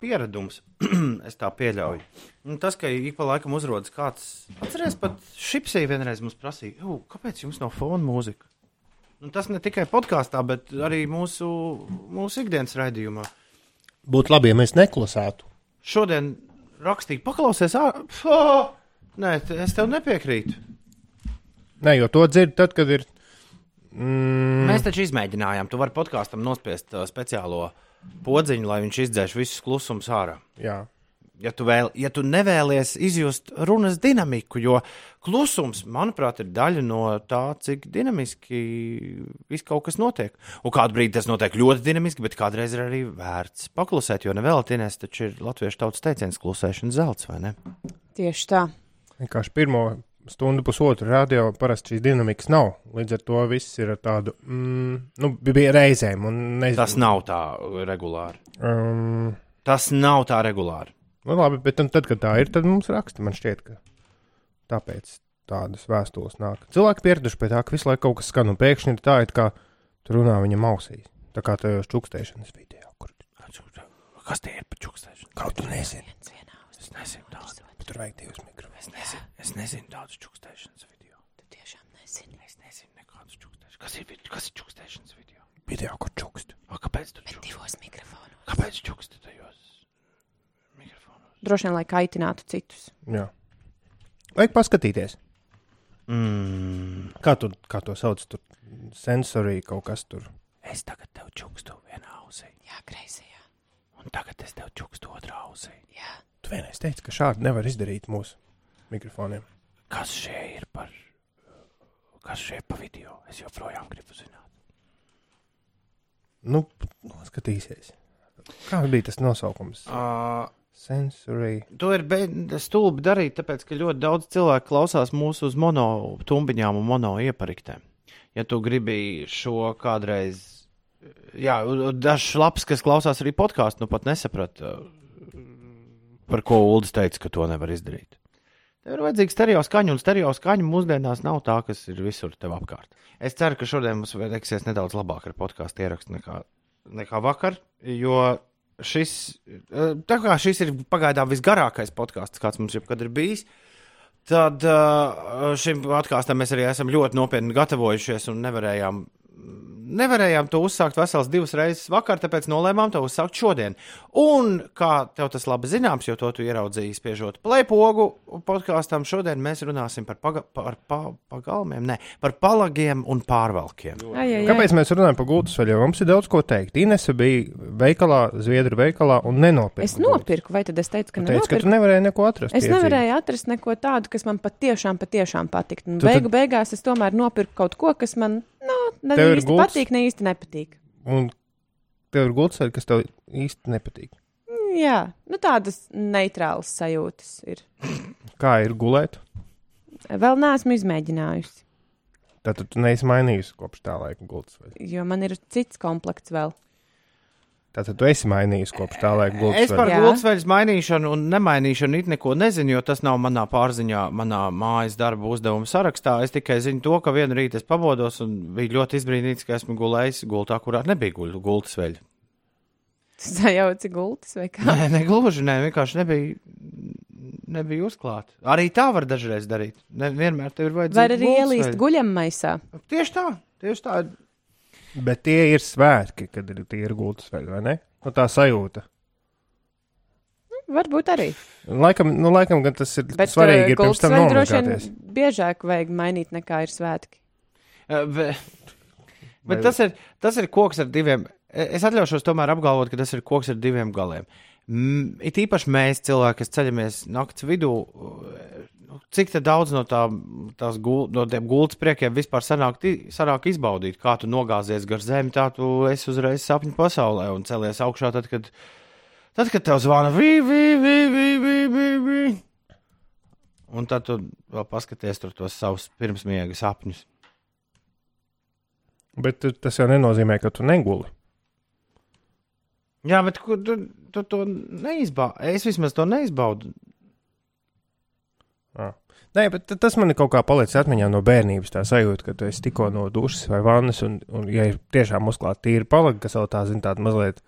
pieredums. es tā pieļauju. Un tas, ka ik pa laikam uzrodas kāds, atcerieties, pat šipsī vienreiz mums prasīja, "Jū, kāpēc jums nav fona mūzika? Un tas ne tikai podkāstā, bet arī mūsu, mūsu ikdienas raidījumā. Būtu labi, ja mēs neklusētu. Šodien rakstīja, paklausies, ā, fā! Nē, es tev nepiekrītu. Nē, jo to dzird tad, kad ir. Mm, Mēs taču izmēģinājām, tu vari podkāstam nospiest uh, speciālo podziņu, lai viņš izdzēš visus klusumus ārā. jā. Ja tu, vēl, ja tu nevēlies izjust runas dinamiku, jo klusums, manuprāt, ir daļa no tā, cik dinamiski viss kaut kas notiek. Un kādu brīdi tas notiek ļoti dinamiski, bet kādreiz ir arī vērts paklusēt, jo nevēlaties, taču ir latviešu tautas teiciens klusēšana zelts, vai ne? Tieši tā. Vienkārši pirmo stundu, pusotru radio parasti šīs dinamikas nav. Līdz ar to viss ir ar tādu, mm, nu, bija reizēm. un Nez... Tas nav tā regulāri. Um, Tas nav tā regulāri. nu, labi, bet tad, tad, kad tā ir, tad mums raksta. Man šķiet, ka tāpēc tādas vēstules nāk. Cilvēki pieraduši pie tā, ka visu laiku kaut kas skan, un pēkšņi ir tā, it kā tur runā viņam ausīs. Tā kā tajos čukstēšanas video, kur Kas tie ir pa čukstēšanu? kaut tu nezini, Es nezinu bet tur vajag divus mikrofonus. Es nezinu, es nezinu tādus čukstēšanas video. Tu tiešām nezini. Es nezinu nekādus čukstēšanas. Kas ir, vid- kas ir čukstēšanas video? Video, kur čukst. A, kāpēc tu čuksti? Divos mikrofonos. Kāpēc čuksti tajos mikrofonos? Droši vien, lai kaitinātu citus. Jā. Vajag paskatīties. Mm. Kā, tu, kā to sauc? Tur sensorija kaut kas tur. Es tagad tev čukstu vienā ausī, Jā, kreisajā. un tagad es tev čukstu otrā ausī. Jā. Tu vienreiz teici, ka šādi nevar izdarīt mūsu mikrofoniem. Kas šie ir par, kas šie pa video? Es joprojām gribu zināt. Nu, noskatīsies. Kāds bija tas nosaukums? Uh, Sensory. To ir stulbi darīt, tāpēc, ka ļoti daudz cilvēku klausās mūsu uz mono tumbiņām un mono iepariktēm. Ja tu gribi šo kādreiz, jā, dažs labs, kas klausās arī podkāstu, nu pat nesaprata, par ko Uldis teica, ka to nevar izdarīt. Tev ir vajadzīga stereo skaņa, un stereo skaņa mūsdienās nav tā, kas ir visur tev apkārt. Es ceru, ka šodien mums veiksies nedaudz labāk ar podkāstu ierakstu nekā, nekā vakar, jo šis, kā šis ir pagaidām visgarākais podkāsts, kāds mums jebkad ir bijis, tad eh, šim podkāstam mēs arī esam ļoti nopietni gatavojušies un nevarējām. Nevarējām to uzsākt veselas divas reizes vakar, tāpēc nolēmām to uzsākt šodien. Un, kā tev tas labi zināms, jo to tu ieraudzīji, spiežot plēpogu podkāstam, šodien mēs runāsim par, paga, par pa, pagalmiem, ne, par palagiem un pārvalkiem. Ai, ai, ai. Kāpēc mēs runājam par gultas veļu? Mums ir daudz ko teikt. Inese bija veikalā, Zviedru veikalā un nenopirka. Es nopirku, vai tad es teicu, ka Tu teici, ka tu nevarēji neko atrast. Es piedzīvi. nevarēju atrast neko tādu, kas man patiešām, patiešām patiktu. Un Tu beigu tad- beigās es tomēr nopirku kaut ko, kas man nu, Tev ir īsti gults? patīk, ne īsti nepatīk. Un tev ir gultas veļa, kas tev īsti nepatīk. Jā, nu tādas neitrālas sajūtas ir. Kā ir gulēt? Vēl neesmu izmēģinājusi, Tātad tu neesi mainījusi kopš tā laika gultas jo man ir cits komplekts vēl. Tātad tu esi mainījusi kopš tā laika gultas Es par gultsveļas mainīšanu un nemainīšanu it neko nezinu, jo tas nav manā pārziņā, manā mājas darba uzdevuma sarakstā. Es tikai zinu to, ka vienu rītu es pamodos un biju ļoti izbrīnīts, ka esmu gulējis gultā, kurā nebija gultas veļa. Tas sajauci gultas vai kā? Nē, negluži, nē, vienkārši nebija, nebija uzklāta. Arī tā var dažreiz darīt. Ne, vienmēr tev ir vajadzīga. Vai arī ielīst gultasveļa. guļam maisā? Tieši tā, tieši tā. Bet tie ir svētki, kad ir tie ir gultas veļa, vai ne? Nu, tā sajūta. Varbūt arī. Laikam, nu, laikam gan tas ir Bet svarīgi. eh, Ir pirms tam nomazgāties. biežāk vajag mainīt nekā ir svētki. Eh, be- Bet tas ir, tas ir koks ar diviem. Es atļaušos tomēr apgalvot, ka tas ir koks ar diviem galiem. Mm, It īpaši mēs, cilvēki, kas ceļamies naktas vidū, cik daudz no, tā, tās gul, no tiem gultas priekiem vispār sanāk, sanāk izbaudīt, kā tu nogāzies gar zemi, tā tu esi uzreiz sapņu pasaulē un celies augšā, tad, kad, tad, kad tev zvana vī, vī, vī, vī, vī, vī, vī. Un tad tu vēl paskaties tur tos savus pirmsmiega sapņus. Bet tu- tas jau nenozīmē, ka tu neguli. Jā, bet kur tu, tu to neizbaudi? Es vismaz to neizbaudu. Nē, bet tas man kaut kā palicis atmiņā no bērnības. Tā sajūta, ka tu esi tikko no dušas vai vannas, un, un ja ir tiešām uzklāta tīra palaga, kas vēl tā, zina, tāda mazliet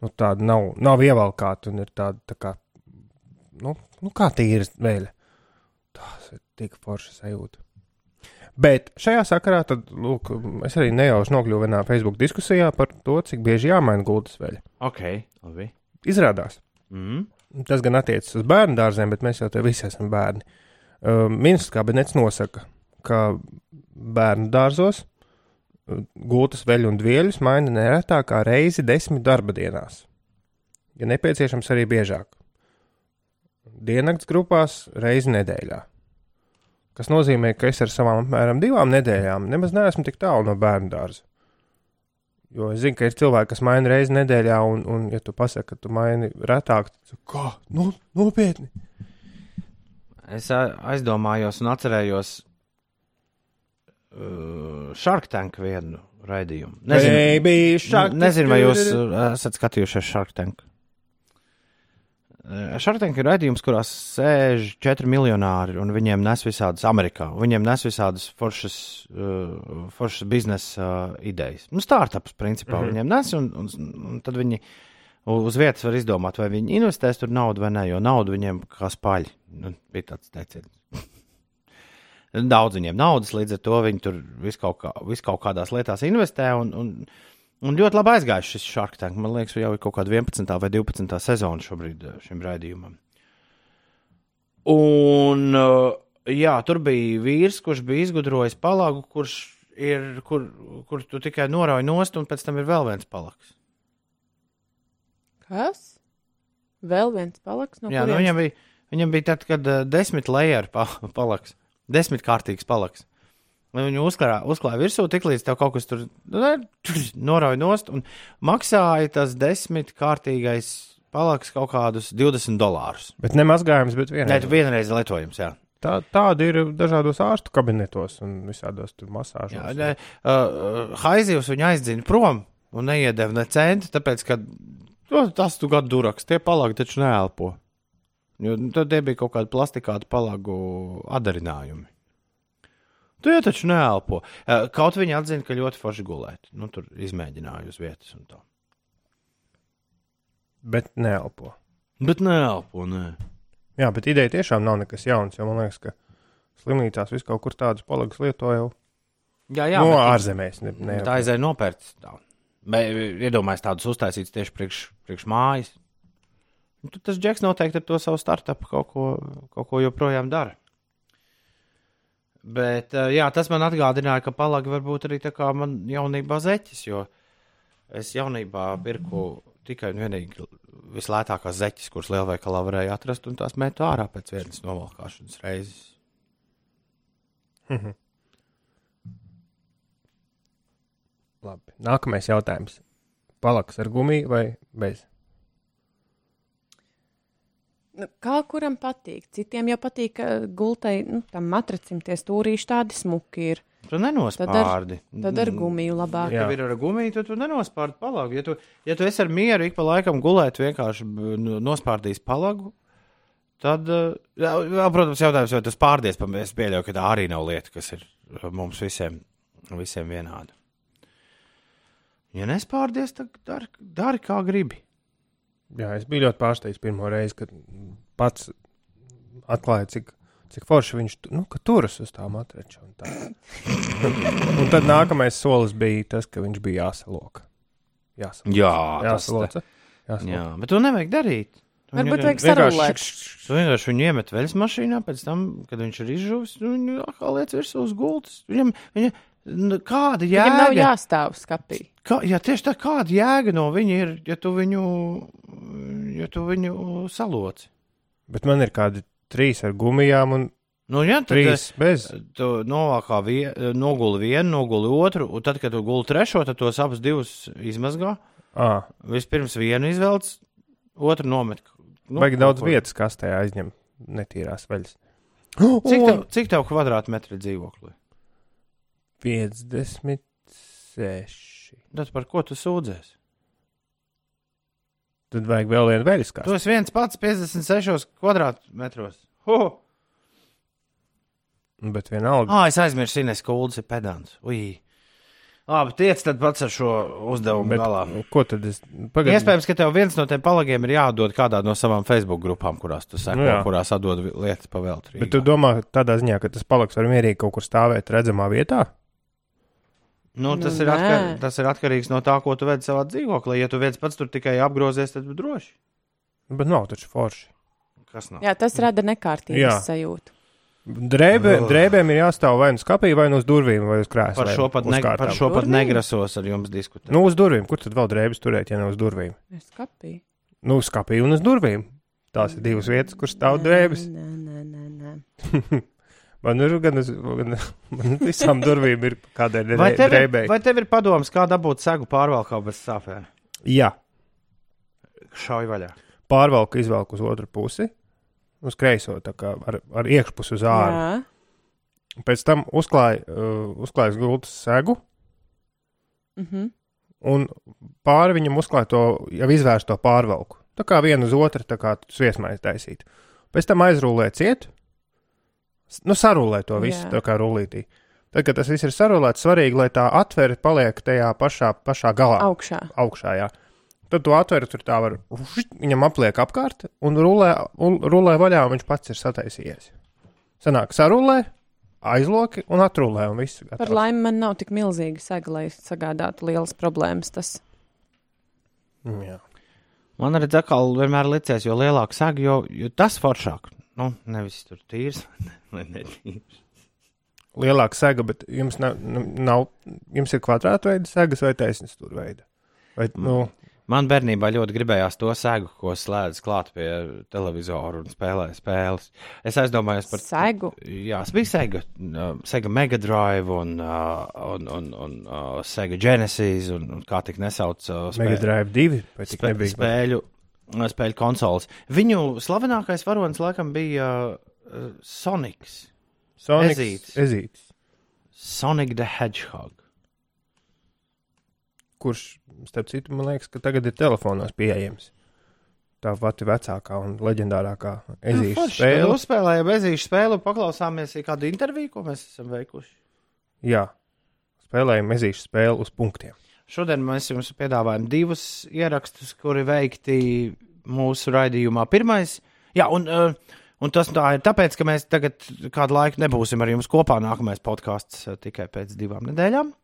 nu, tāda nav, nav ievalkāta un ir tāda tā kā, nu, nu kā tīra veļa. Tas ir tik forši sajūta. Bet šajā sakarā tad, lūk, es arī nejauši nokļuvu vienā Facebook diskusijā par to, cik bieži jāmaina gultas veļa. Ok, labi. Izrādās, Mm. tas gan attiecas uz bērnu dārziem, bet mēs jau te visi esam bērni. Uh, Ministrs kabinets nosaka, ka bērnu dārzos uh, gultas veļu un dvieļus maina neretāk kā reizi desmit darba dienās. Ja nepieciešams, arī biežāk. Diennakts grupās reizi nedēļā. kas nozīmē, ka es ar savām apmēram divām nedēļām nemaz neesmu tik tālu no bērnu dārza. Jo es zinu, ka ir cilvēki, kas maina reizi nedēļā, un, un ja tu pasaki, ka tu maini retāk, tad kā, nu, nopietni. Es aizdomājos un atcerējos uh, Shark Tank vienu raidījumu. Nezinu, Baby, nezinu vai jūs uh, esat skatījušies Shark Tank. Uh, Shark Tank ir raidījums, kurā sēž četri miljonāri un viņiem nes visādas Amerikā. Viņiem nes visādas foršas, uh, foršas biznesa uh, idejas. Nu, startups principā mm -hmm. viņiem nes, un, un, un tad viņi uz vietas var izdomāt, vai viņi investēs tur naudu vai nē, jo naudu viņiem kā spaļi. Nu, bija tāds teiciens. Daudz viņiem naudas, līdz ar to viņi tur vis kaut, kā, vis kaut kādās lietās investē. Un, un, un ļoti labi aizgājis šis Shark Tank. Man liekas, jau ir kaut kāda 11. vai 12. sezona šobrīd eh, šim raidījumam. Un eh, jā, tur bija vīrs, kurš bija izgudrojis palagu, kurš ir, kur, kur tu tikai norauj nost, un pēc tam ir vēl viens palaks. Kas? Vēl viens paliks no Jā, nu, kurienes? viņam, bija, viņam bija tad, kad uh, desmit lejeru pa, palaks, desmit kārtīgs palaks. Lai viņu uzklāja, uzklāja virsū, tik līdz tev kaut kas tur nu, norauj nost, un maksāja tas desmit kārtīgais palaks kaut kādus 20 dolārus. Bet ne mazgājums, bet Nē, vienreiz. tu vienreiz lietojums, jā. Tā, tāda ir dažādos ārstu kabinetos un visādos tur masāžos. jā ne, uh, Haizivs viņu aizdzina prom un neiedeva ne centu, tāpēc, ka nu, tas tu gadu duraks, tie palagi taču neelpo. Jo nu, tad bija kaut kādi plastikāti palagu adarinājumi. Tu jau taču neelpo. Uh, Kaut viņi atzina, ka ļoti forši gulēt. Nu, tur izmēģināju uz vietas un tā. Bet neelpo. Bet neelpo, nē. Jā, bet ideja tiešām nav nekas jauns, jo man liekas, ka slimnīcās vis kaut kur tādus palagus lieto jau Jā, jā, no bet- ārzemēs. Ne, ne, tā aizēja nopērts. tā. Bet Iedomājieties, tādus uztaisītus tieši priekš, priekš mājas. Nu, tas džeks noteikti ar to savu startupu kaut ko, kaut ko joprojām dara. Bet eh, jā, tas man atgādināja, ka palagi var būt arī tā kā man jaunībā zeķis, jo es jaunībā pirku tikai un vienīgi vislētākās zeķes, kuras lielveikalā varēja atrast, un tās metu ārā pēc vienas novalkāšanas reizes. Labi. Nākamais jautājums. Palaks ar gumiju vai bez? Nu, kā kuram patīk? Citiem jau patīk, ka gultai, nu, tam matracim tie stūrīši tādi smuki ir. Tu nenospārdi. Tad ar gumiju labāk. Ja ir ar gumiju, tad tu nenospārdi palagu. Ja tu, ja tu esi ar mieru ik pa laikam gulēt, vienkārši nospārdīs palagu, tad, eh, jā, protams, jautājums, vai tas pārdies, pa- es pieļauju, ka tā arī nav lieta, kas ir eh, mums visiem, visiem vienāda. Ja nespārdies, tad dari, dari kā gribi. Jā, es biju ļoti pārsteigts pirmo reizi, kad pats atklāja, cik, cik forši viņš nu, ka turas uz tā matrača. Un, tā. un tad nākamais solis bija tas, ka viņš bija jāsaloka. Jāsaloka. Jā, tas Jāsaloka. Jāsaloka. Jā, bet to nevajag darīt. Varbūt vajag sarulēt. Tu vienkārši viņu iemet veļas mašīnā, pēc tam, kad viņš ir izžuvis, viņu atkal liec virsū uz gultas. Viņam, viņa, nu, kāda Viņam nav jēga? jāstāv skapī. Kā, jā, tieši tā, kāda jēga no viņa ir, ja tu viņu, ja tu viņu saloci? Bet man ir kādi trīs ar gumijām un Nu, jā, tad, trīs bez. Tu novākā vie, noguli vienu, noguli otru, un tad, kad tu guli trešo, tad tos abus divus izmazgā. À, Vispirms vienu izvelc, otru nomet. Nu, Vajag daudz kur. vietas, kas tajā aizņem netīrās veļas. Cik tev, cik tev kvadrātmetri dzīvoklī? 56. Tad par ko tu sūdzies? Tad vajag vēl vienu veļas Tu kāstu. esi viens pats 56 kvadrātmetros. Oh! Bet vienalga. Ah, es aizmirsu, Ines Kulds ir pedants. Ui. Labi, tiec tad pats ar šo uzdevumu Bet, galā. ko tad es pagaidu? Iespējams, ka tev viens no tiem palagiem ir jādod kādā no savām Facebook grupām, kurās tu seko, Nu kurās atdod lietas pa velti. Bet tu domā, tādā ziņā, ka tas paliks var mierīgi kaut kur stāvēt redzamā vietā? Nu, tas, Nu, ir atkar, nē. tas ir atkarīgs no tā, ko tu vedi savā dzīvoklī. Ja tu viens pats tur tikai apgrozies, tad droši. Bet nav taču forši. Kas nav? Jā, tas rada nekārtības sajūtu. Drēbē, Oh. drēbēm ir jāstāv vai nu skapī, vai nu uz durvīm, vai uz krēsla. Par šo pat, ne, par šo pat negrasos ar jums diskutēt. Nu, uz durvīm. Kur tad vēl drēbes turēt, ja ne uz durvīm? Es skapīju. Nu, uz skapī un uz durvīm. Tās ir divas vietas, kur stāv drēbes. Nē, nē, nē, nē. Man ir gan uz gan, man visām durvīm ir ir, drēbei. vai tev ir padoms, kā dabūt segu pārvalkā bez sāpēm? Jā, Šauj vaļā. pārvalku izvelku uz otru pusi, uz kreiso, tā kā ar, ar iekšpusi uz āru. Jā. Pēc tam uzklāju uh, uzklāju gultas segu, Mhm. un pāri viņam uzklāja to jau izvērsto pārvalku. Tā kā viena uz otru, tā kā sviesmaiņas taisīt. Pēc tam aizrūlē ciet, s- nu, sarūlē to visu, Jā. tā kā rullītī. Tad, kad tas viss ir sarūlēts, svarīgi, lai tā atvere paliek tajā pašā, pašā galā, Augšā. augšā. Jā. Tad tu atver, tur tā var, viņam apliek apkārt un rulē, un rulē vaļā, un viņš pats ir sataisījies. Sanāk, sarūlē, aizloki un atrulē, un viss Par gatavs. laimi man nav tik milzīga sega, lai sagādātu lielas problēmas. Tas Mm, Jā. Man arī atkal vienmēr licies, jo lielāka sega, jo, jo tas foršāk. Nu, nevis tur tīrs vai netīrs. lielāka sega, bet jums nav, nu, nav jums ir kvadrātveida segas vai taisnības stūrveida. Vai, nu, Man bērnībā ļoti gribējās to segu, ko slēdz klāt pie televizora un spēlē spēles. Es aizdomājos par segu. Jā, tas bija Sega, uh, Sega Mega Drive un, un, un, un Sega Genesis un, un kā tik nesauc uh, Mega Drive 2 vai tik nebija. spēļu, uh, spēļu konsoles. Viņu slavenākais varonis laikam bija uh, Sonics. Sonics, Ezītis. Ezītis, Sonic the Hedgehog. kurš, starp citu, man liekas, ka tagad ir telefonos pieejams. Tā pati vecākā un leģendārākā ezīša Nu, spēle. Tad uzspēlējām bezīšu spēli un paklausāmies kādu interviju, ko mēs esam veikuši. Jā, spēlējam ezīša spēli uz punktiem. Šodien mēs jums piedāvājam divus ierakstus, kuri veikti mūsu raidījumā. Pirmais, jā, un, uh, un tas tā ir tāpēc, ka mēs tagad kādu laiku nebūsim ar jums kopā. Nākamais podkāsts uh, tikai pēc divām nedēļām.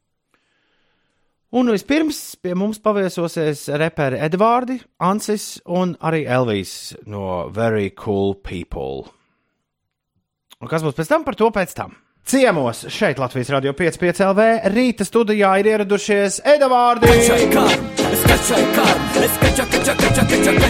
Un vispirms pie mums paviesosies reperi Edvardi, Ansis un arī Elvijas no Very Cool People. Un kas būs pēc tam par to pēc tam? Ciemos šeit Latvijas Rādio 5,5 LV rīta studijā ir ieradušies Edvardi!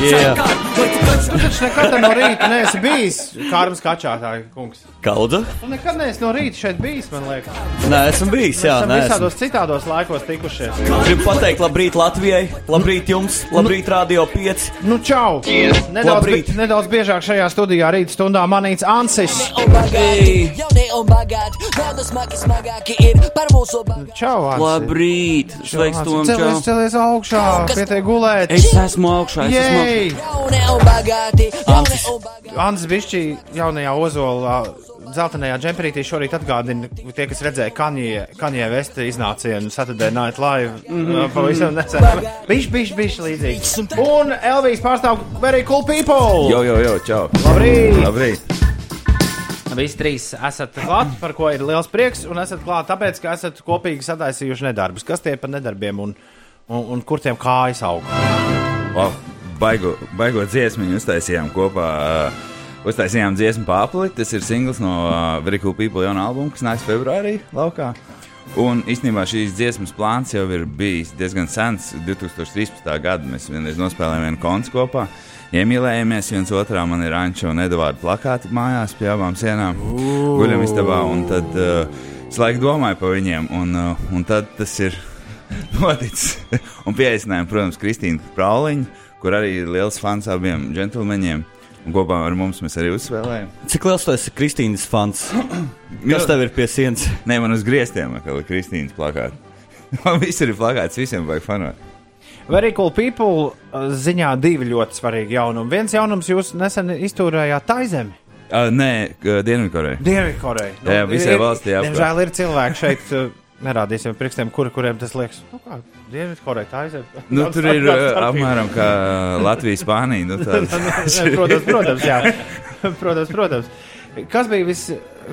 Yeah. Tu taču nekad no rīta neesi bijis Kārmas kačātāja kungs. Kauda? Tu nekad neesi no rīta šeit bijis, man liekas. Nē, esmu bijis. Jā, nē, visādos citādos laikos tikušies. Gribu pateikt, labrīt Latvijai, labrīt jums, labrīt Radio 5. Nu, čau! Nedaudz, bi- nedaudz biežāk šajā studijā rīta stundā manīts Ansis. Ei. Jauni un bagāti, naudas smagi smagāki ir par mūsu bagāti. Čau, Ansis! Labrīt! Sveiks, Tom! Celies, celies augšā, pietiek gulēt! Es esmu augšā, es esmu augšā. Jej! Bagāti. Ansis Bišķī jaunajā ozolā. Zeltainajā džemperītī šorīt atgādina tie, kas redzēja Kanjē Vesta iznācienu Saturday Night Live. Mm -hmm. Pavisam nesen. Bišķi, bišķi, bišķi līdzīgi. Un Elvijas pārstāv Very Cool People! Jo, jo, jo, čau. Labrīt! Labrīt. Visi trīs esat klāt, par ko ir liels prieks, un esat klāt tāpēc, ka esat kopīgi sataisījuši nedarbus. Kas tie par nedarbiem un, un, un kur tiem kājas aug? Wow. Baigo, baigo dziesmu uztaisījām kopā. Uh, uztaisījām dziesmu pārpli. Tas ir singls no uh, Very Cool People jaunā albuma, kas nāks februārī laukā. Un īstenībā šīs dziesmas plāns jau ir bijis diezgan sens. 2013. gadā mēs vienreiz nospēlējām vienu koncu kopā. Iemīlējāmies viens otrā. Man ir Anča un Edvards plakāti mājās pie abām sienām. Guļam istabā. Un tad uh, es laiku domāju par viņiem. Un, uh, un tad tas ir noticis. un pieaicinājām, protams, Kristīnu Prauliņu, kur arī ir liels fans abiem džentlmeņiem. Un kopā ar mums mēs arī uzspēlējām. Cik liels tu esi Kristīnas fans? Kas tev ir pie sienas? Nē, man uz griestiem ir Kristīnas plakāti. Man visur ir plakāts, visiem vajag fanot. Very Cool People uh, ziņā divi ļoti svarīgi jaunumi. Viens jaunums jūs nesen izturējāt Taizemi. Uh, nē, Dienvidkoreja. Dienvidkoreja. Jā, jā, visai valstī apkārt. Diemžēl ir cilvēki šeit, uh, nerādīsim pirkstiem, kur, kuriem tas liekas. Nu, kā Dienvidkoreja tā aiziet. Nu, tur ir uh, apmēram kā Latvija, Spānija. Nu, tāda. Nē, protams, protams, jā. protams, protams. Kas bija, vis,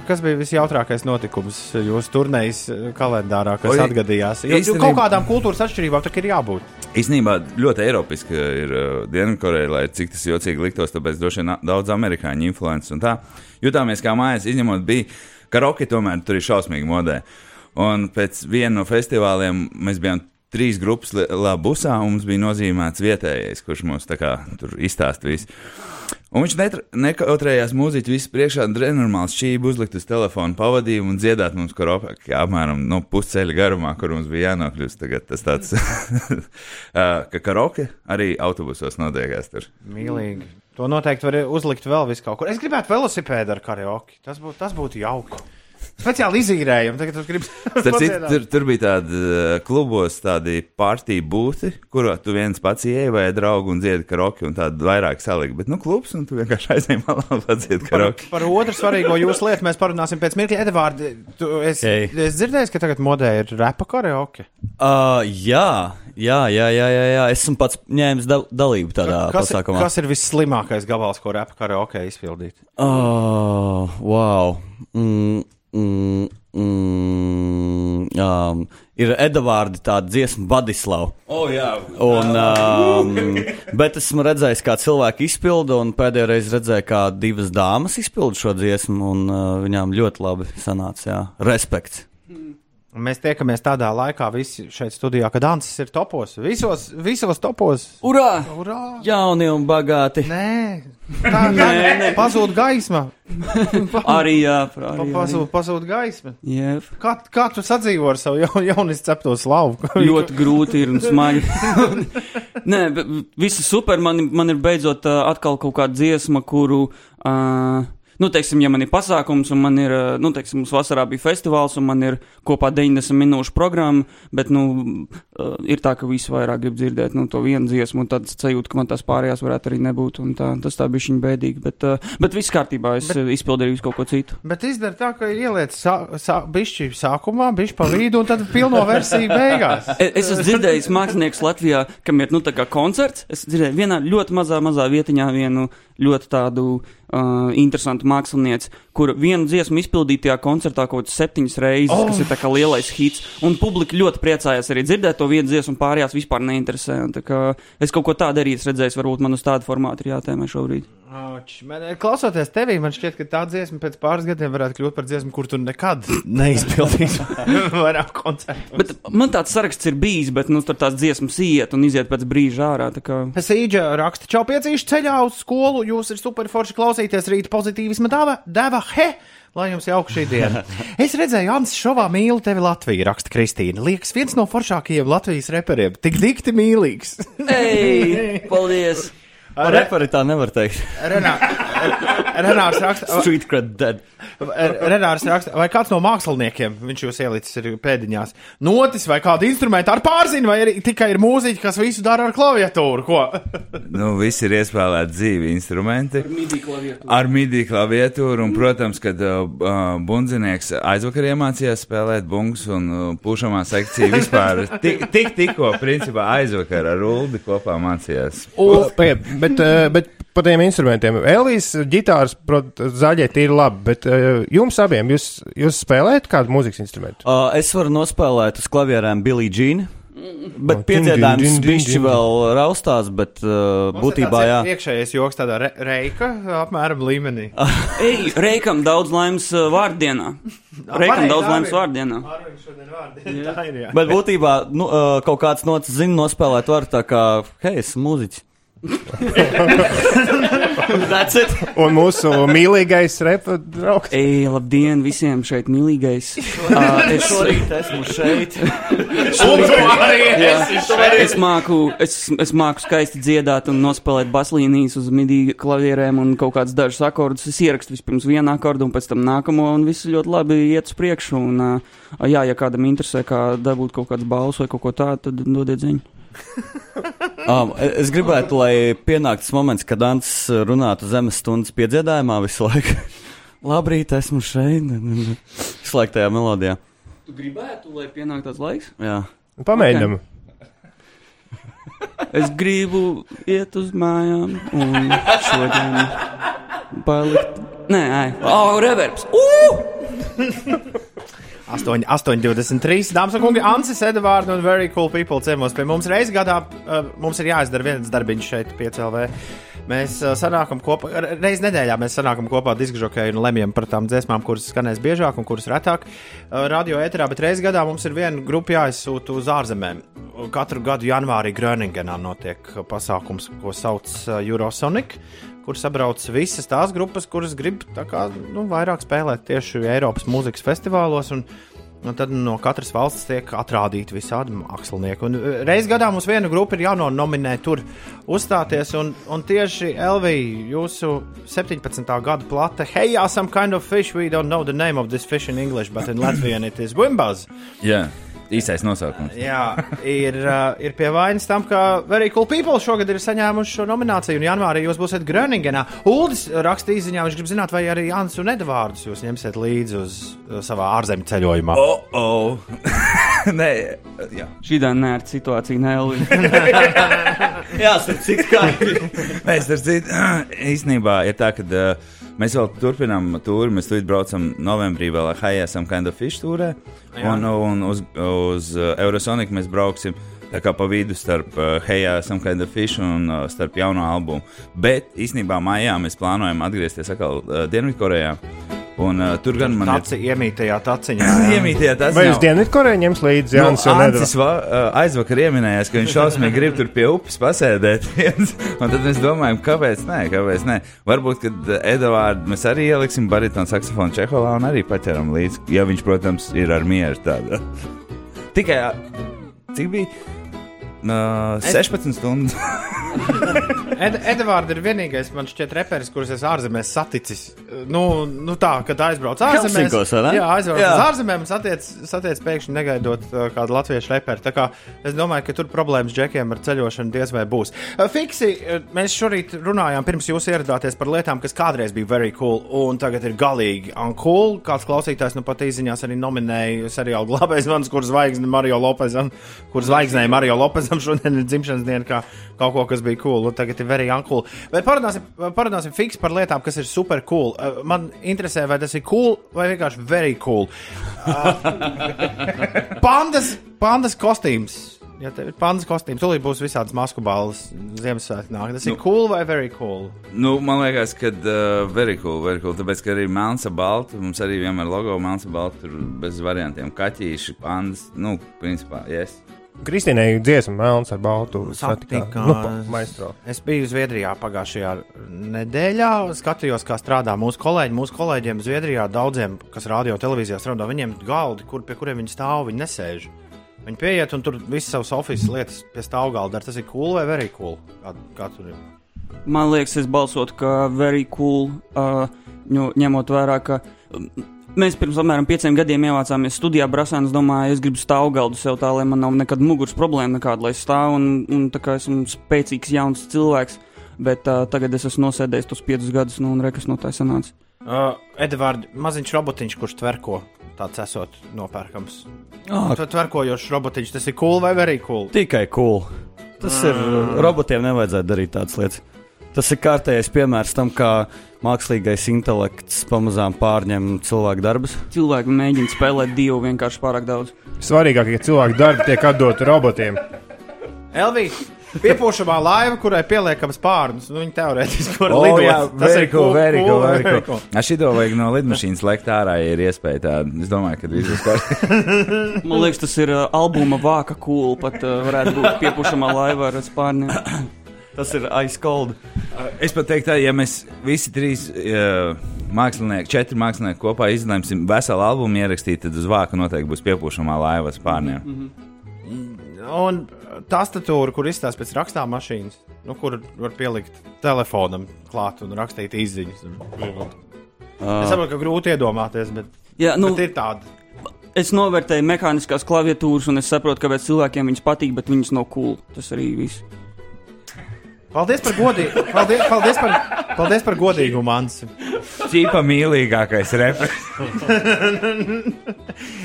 kas bija visjautrākais notikums jūsu turnīras kalendārā, kas Oi, atgadījās? Jo, īstenībā- kaut kādām kultūras atšķirībām tā ir jābūt. Īsnībā ļoti eiropiski ir uh, Dienvidkoreja, lai cik tas jocīgi liktos, tāpēc droši vien daudz amerikāņu influences un tā. Jutāmies kā mājās, izņemot bija karaoke, tomēr tur ir šausmīgi modē. Un pēc viena no festivāliem mēs bijām trīs grupas lielā busā, un mums bija nozīmēts vietējais, kurš mums tā kā tur izstāsta visu. Un viņš nekautrējās mūziķi visu priekšā, nenormāls šķību uzlikt uz telefonu pavadījumu un dziedāt mums karaoke apmēram no pusceļa garumā, kur mums bija jānokļūst. Tagad tas tāds, ka karaoke arī autobusos notiekās tur. Mīlīgi. To noteikti var uzlikt vēl vis kaut kur. Es gribētu velosipēdu ar karaoke. Tas būtu, būtu jauki. Speciāli izīrējumi. Tagad gribu. Starp citu, tur, tur bija tādi uh, klubos, tādi partiju būti, kurā tu viens pats ieeji vai draugu un dziedi karaoke, un tādi vairāk salika. Bet, nu, klubs, un tu vienkārši aizēji malā un dziedi Par, karaoke. par otru svarīgo jūsu lietu mēs parunāsim pēc mirkļa. Edvards, tu es, Hei. es dzirdēju, ka tagad modē ir repa karaoke. Uh, jā, jā, jā, jā, jā, jā. Esmu pats ņēmis da dalību tādā Kas, pasākumā. kas ir visslimākais gabals, ko repa karaoke izpildīt? Oh, wow. Mm, mm, mm, um, ir Edvards, tāda dziesma, Badislava. Oh, jā, Un, um, bet esmu redzējis, kā cilvēki izpilda, un pēdējo reizi redzēju, kā divas dāmas izpilda šo dziesmu, un uh, viņām ļoti labi sanāca. Jā. Respekts. Un Mēs tiekamies tādā laikā, visi šeit studijā, kad Ansis ir topos. Visos, visos topos. Urā! Urā! Jauni un bagāti. Nē, tā ir pazūd gaisma. Arī jā, arī. Pazūd, pazūd gaisma. Jep. Kā, kā tu sadzīvo ar savu jaun, jaunis cepto slavu? ļoti grūti ir un smagi. Nē, viss super. Man, man ir beidzot uh, atkal kaut kāda dziesma, kuru. Uh, Nu, teiksim, ja man ir pasākums, un man ir, uh, nu, teiksim, mums vasarā bija festivāls, un man ir kopā 90 minūšu programma, bet, nu, uh, ir tā, ka visi vairāk grib dzirdēt, nu, to vienu dziesmu, un tad sajūt, ka man tās pārējās varētu arī nebūt, un tā, tas tā bija viņa bēdīgi, bet, uh, bet viss kārtībā, es bet... izpildīju kaut ko citu. Bet izdara tā, ka ieliec sā, sā, bišķi sākumā, bišķi pa vidu un tad pilno versiju beigās. E- Es esmu dzirdējis mākslinieks Latvijā, kam ir nu, tā kā koncerts. Es dzirdēju vienā ļoti mazā, mazā vietiņā vienu ļoti tādu uh, interesantu mākslinieci, kur vienu dziesmu izpildīja tajā koncertā kaut kādas septiņas reizes, oh. kas ir tā kā lielais hits. Un publika ļoti priecājās arī dzirdēt to vienu dziesmu, un pārējās vispār neinteresē. Un kā Es kaut ko tādu arī esmu redzējis, varbūt man uz tādu formātu ir jātēmē šobrīd. Auč, Man, klausoties tevī, man šķiet, ka tā dziesma pēc pāris gadiem varētu kļūt par dziesmu, kur tu nekad neizpildīsi vairāk koncertu. Bet man tāds saraksts ir bijis, bet nu, tur tās dziesmas iet un iziet pēc brīža ārā. tā kā- Sīdža raksta, čau piecīši ceļā uz skolu, jūs ir super forši klausīties rīta pozitīvisma deva, deva, he! Lai jums jauka šī diena. Es redzēju, Ants šovā mīlu tevi Latviju, raksta Kristīna. Liekas, viens no foršākajiem Latvijas reperiem. Tik dikti mīlīgs. Ei, paldies! Par Re- reperi tā nevar teikt. Renā, Renārs raksta, Street cred dead. Renārs raksta, vai kāds no māksliniekiem, viņš jūs ielicis ir pēdiņās, notis vai kādu instrumentu ar pārzinu, vai arī tikai ir mūziķi, kas visu dara ar klaviatūru, ko? Nu, visi ir iespēlēti dzīvi instrumenti. Ar midi klaviatūru, un, protams, kad uh, uh, bundzinieks aizvakar iemācījās spēlēt bungus un uh, pušamā sekcija vispār tik, tik, tikko, principā, aizvakar ar Uldi kopā mācījās. Pagaid, bet, eh, bet par tiem instrumentiem. Elijas ģitāras, protams, zaļie ir labi, bet eh, jums abiem, jūs, jūs spēlējat kādu mūzikas instrumentu? Uh, es varu nospēlēt uz klavierēm Billy Jean. Bet Oh, piedziedājums din. vēl raustās, bet uh, būtībā jā. Iekšējais joks tādā re reika apmēram līmenī. Ej, Reikam daudz laimes uh, vārdienā. Reikam daudz laimes vārdienā. Tā ir, jā. Bet būtībā nu, uh, kaut kāds nocis zina nospēlēt var tā kā, hei, esmu mūziķis. That's it. Un mūsu mīļākais repa draugs. Ej, labdien visiem šeit mīlīgais. Uh, es Šorīt esmu šeit. Jā, es māku, es, es māku skaisti dziedāt un nospēlēt baslīnijas uz midiju klavierēm un kaut kādus dažus akordus. Es ierakstu vispirms vienu akordu un pēc tam nākamo, un viss ļoti labi iet uz priekšu. Un, uh, jā, ja kādam interesē, kā dabūt kaut kādas balvas vai kaut ko tādu, tad dodiet ziņu. Um, es gribētu, lai pienāktu tas moments, kad Ants runātu zemes stundas piedziedājumā visu laiku. Labrīt, esmu šeit. Visu laiku tajā melodijā. Tu gribētu, lai pienāktu tas laiks? Jā. Pamēģinām. Es gribu iet uz mājām un šodien palikt. Nē, ai. Oh, reverbs! Uh! 8, 8,23. Dāmas un kungi, Ansis, Edvards un Very Cool People ciemos pie mums reizes gadā. Uh, mums ir jāizdara viens darbiņš šeit, piecēlē. Mēs uh, sanākam kopā, reizes nedēļā mēs sanākam kopā diskžokēju un lemjam par tām dziesmām, kuras skanēs biežāk un kuras retāk. Uh, radio ēterā, bet reizes gadā mums ir viena grupa jāizsūta uz ārzemēm. Katru gadu janvārī Groningenā notiek pasākums, ko sauc Eurosonic kur sabrauc visas tās grupas, kuras grib kā, nu, vairāk spēlēt tieši Eiropas mūzikas festivālos. Un, un tad no katras valsts tiek atrādīti visādi mākslinieki. Un e, reiz gadā mums viena grupa ir jānominē tur uzstāties. Un, un tieši Elvija, jūsu 17. gada plate, yeah, some kind of fish, we don't know the name of this fish in English, but in Latvian it is Wimbaz. Jā. Īsais nosaukums. Jā, ir, uh, ir pie vainas tam, ka Very Cool People šogad ir saņēmuši šo nomināciju, un janvārī jūs būsiet Groningenā. Uldis rakstīja īsiņā, viņš grib zināt, vai arī Jānis un Edvards jūs ņemsiet līdzi uz uh, savā ārzemju ceļojumā. Oh, oh. Nē, jā. Šī tā nē, ar situāciju nelīdz. Jā, starp citu, kā ir. Nē, starp citu, īstenībā ir tā, ka uh, mēs vēl turpinām tūri. Mēs tur braucam novembrī vēl ar Hayasam kind of fish tūrē. Un, un uz, uz uh, Eurosonic mēs brauksim. Tā kā pa vidu starp uh, Heja, of Fish un uh, starp jauno albumu. Bet īstenībā maijā mēs plānojam atgriezties atkal uh, Dienvidkorejā. Un uh, tur gan man Taci iemītajā taciņā. ir iemītie tas. Vai uz Dienvidkoreju ņems līdzi Nu, Jānis un Ancis va, uh, aizvakar ieminējās, ka viņš šausmīgi grib tur pie upes pasēdēt. viens. un tad mēs domājam, kāpēc nē, kāpēc nē. Varbūt, kad Edvards mēs arī ieliksim baritonu saksofonu Čehovā un arī paķeram līdzi. Ja viņš, protams, ir ar mieru tādā. Tikai, cik bija? Uh, 16 stundas. Ed Edvards ir vienīgais, man šķiet, reperis, kurus es ārzemēs saticis. Nu, nu tā, kad aizbrauc ārzemēs. Helsinkos? Jā, aizbrauc Jā. uz ārzemēm un satiec, satiec pēkšņi negaidot uh, kādu latviešu reperi. Tā kā es domāju, ka tur problēmas džekiem ar ceļošanu diez vai būs. Uh, Fiksi, uh, mēs šorīt runājām, pirms jūs ieradāties par lietām, kas kādreiz bija very cool un tagad ir galīgi uncool. Kāds klausītājs nu pat īziņās arī nominēja seriālu glābējs mans, kur zvaigzne Mario Lopezam, kur zvaigznēja Mario Lopezam šodien ir dzimšanas diena, kā kaut ko, kas bija cool, un tagad ir very uncool. Bet parunāsim, parunāsim fiks par lietām, kas ir super cool. Uh, Man interesē, vai tas ir cool vai vienkārši very cool. Uh, pandas, pandas kostīms. Ja tev ir pandas kostīms, tad būs visādas masku balvas Ziemassvētku nāk. Tas ir cool vai very cool? nu, man liekas, ka uh, very cool, very cool. Tāpēc, ka arī melns ar baltu, mums arī vienmēr logo melns ar baltu, tur bez variantiem. Kaķīši, pandas, nu, principā, yes. Kristīnai dziesma melns ar baltu. Satika. Nu, pa- maestro. Es biju Zviedrijā pagājušajā nedēļā. Skatījos, kā strādā mūsu kolēģi. Mūsu kolēģiem Zviedrijā daudziem, kas radio televīzijā strādā, viņiem galdi, kur, pie kuriem viņi stāv, viņi nesēž. Viņi pieiet un tur visas savas oficiālas lietas pie stāvgalda. Tas ir cool vai very cool? Kā, kā tur ir? Man liekas, es balsotu, ka very cool, uh, ņemot vērā, ka mēs pirms apmēram pieciem gadiem ievācāmies studijā Brasānas. Domāju, es gribu stāvgaldu sev tā, lai man nav nekad muguras problēma, nekāda, lai es stāvu un, un tā kā esmu spēcīgs jauns cilvēks. Bet uh, tagad es esmu nosēdējis tos piecus gadus, nu, un rekas no tā sanāca. Uh, Edvards, maziņš robotiņš, kurš tverko. Tāds esot nopērkams. Oh, Tu tverkojošs robotiņš, tas ir cool vai very cool? tikai cool. Tas ir. Robotiem nevajadzētu darīt tādas lietas. Tas ir kārtējais piemērs tam, kā mākslīgais intelekts pamazām pārņem cilvēku darbus. Cilvēki mēģina spēlēt dievu vienkārši pārāk daudz. Svarīgākie cilvēku darbi tiek atdoti robotiem. Elvija, piepūšamā laiva, kurai pieliekams pārnus. Nu, viņa teorētiski var O, lidot. jā, Tas ir cool, very cool, very very cool. Ar šito vajag no lidmašīnas lekt ārā, ja ir iespēja tāda. Es domāju, ka viss būs kārtībā. Man liekas, tas ir uh, albuma vāka cool, pat uh, varētu būt piepušamā laiva ar spārniem. Tas ir ice cold. Es pat teiktu, tā, ja mēs visi trīs uh, mākslinieki, četri mākslinieki kopā izlemsim veselu albumu ierakstīt, tad uz vāka noteikti būs piepūšamā laiva spārniem. Un tastatūra, kur izstāsta pēc rakstām mašīnas, nu, kur var pielikt telefonam klāt un rakstīt izziņas. Es saprotu, ka grūti iedomāties, bet, Jā, nu, bet ir tāda. es novērtēju mehāniskās klaviatūras, un es saprotu, kāpēc cilvēkiem viņas patīk, bet viņas nav cool. Tas arī viss. Paldies par godīgumu. Paldies, paldies, par, paldies par godīgumu, Mans. Čīpa mīlīgākais reperis.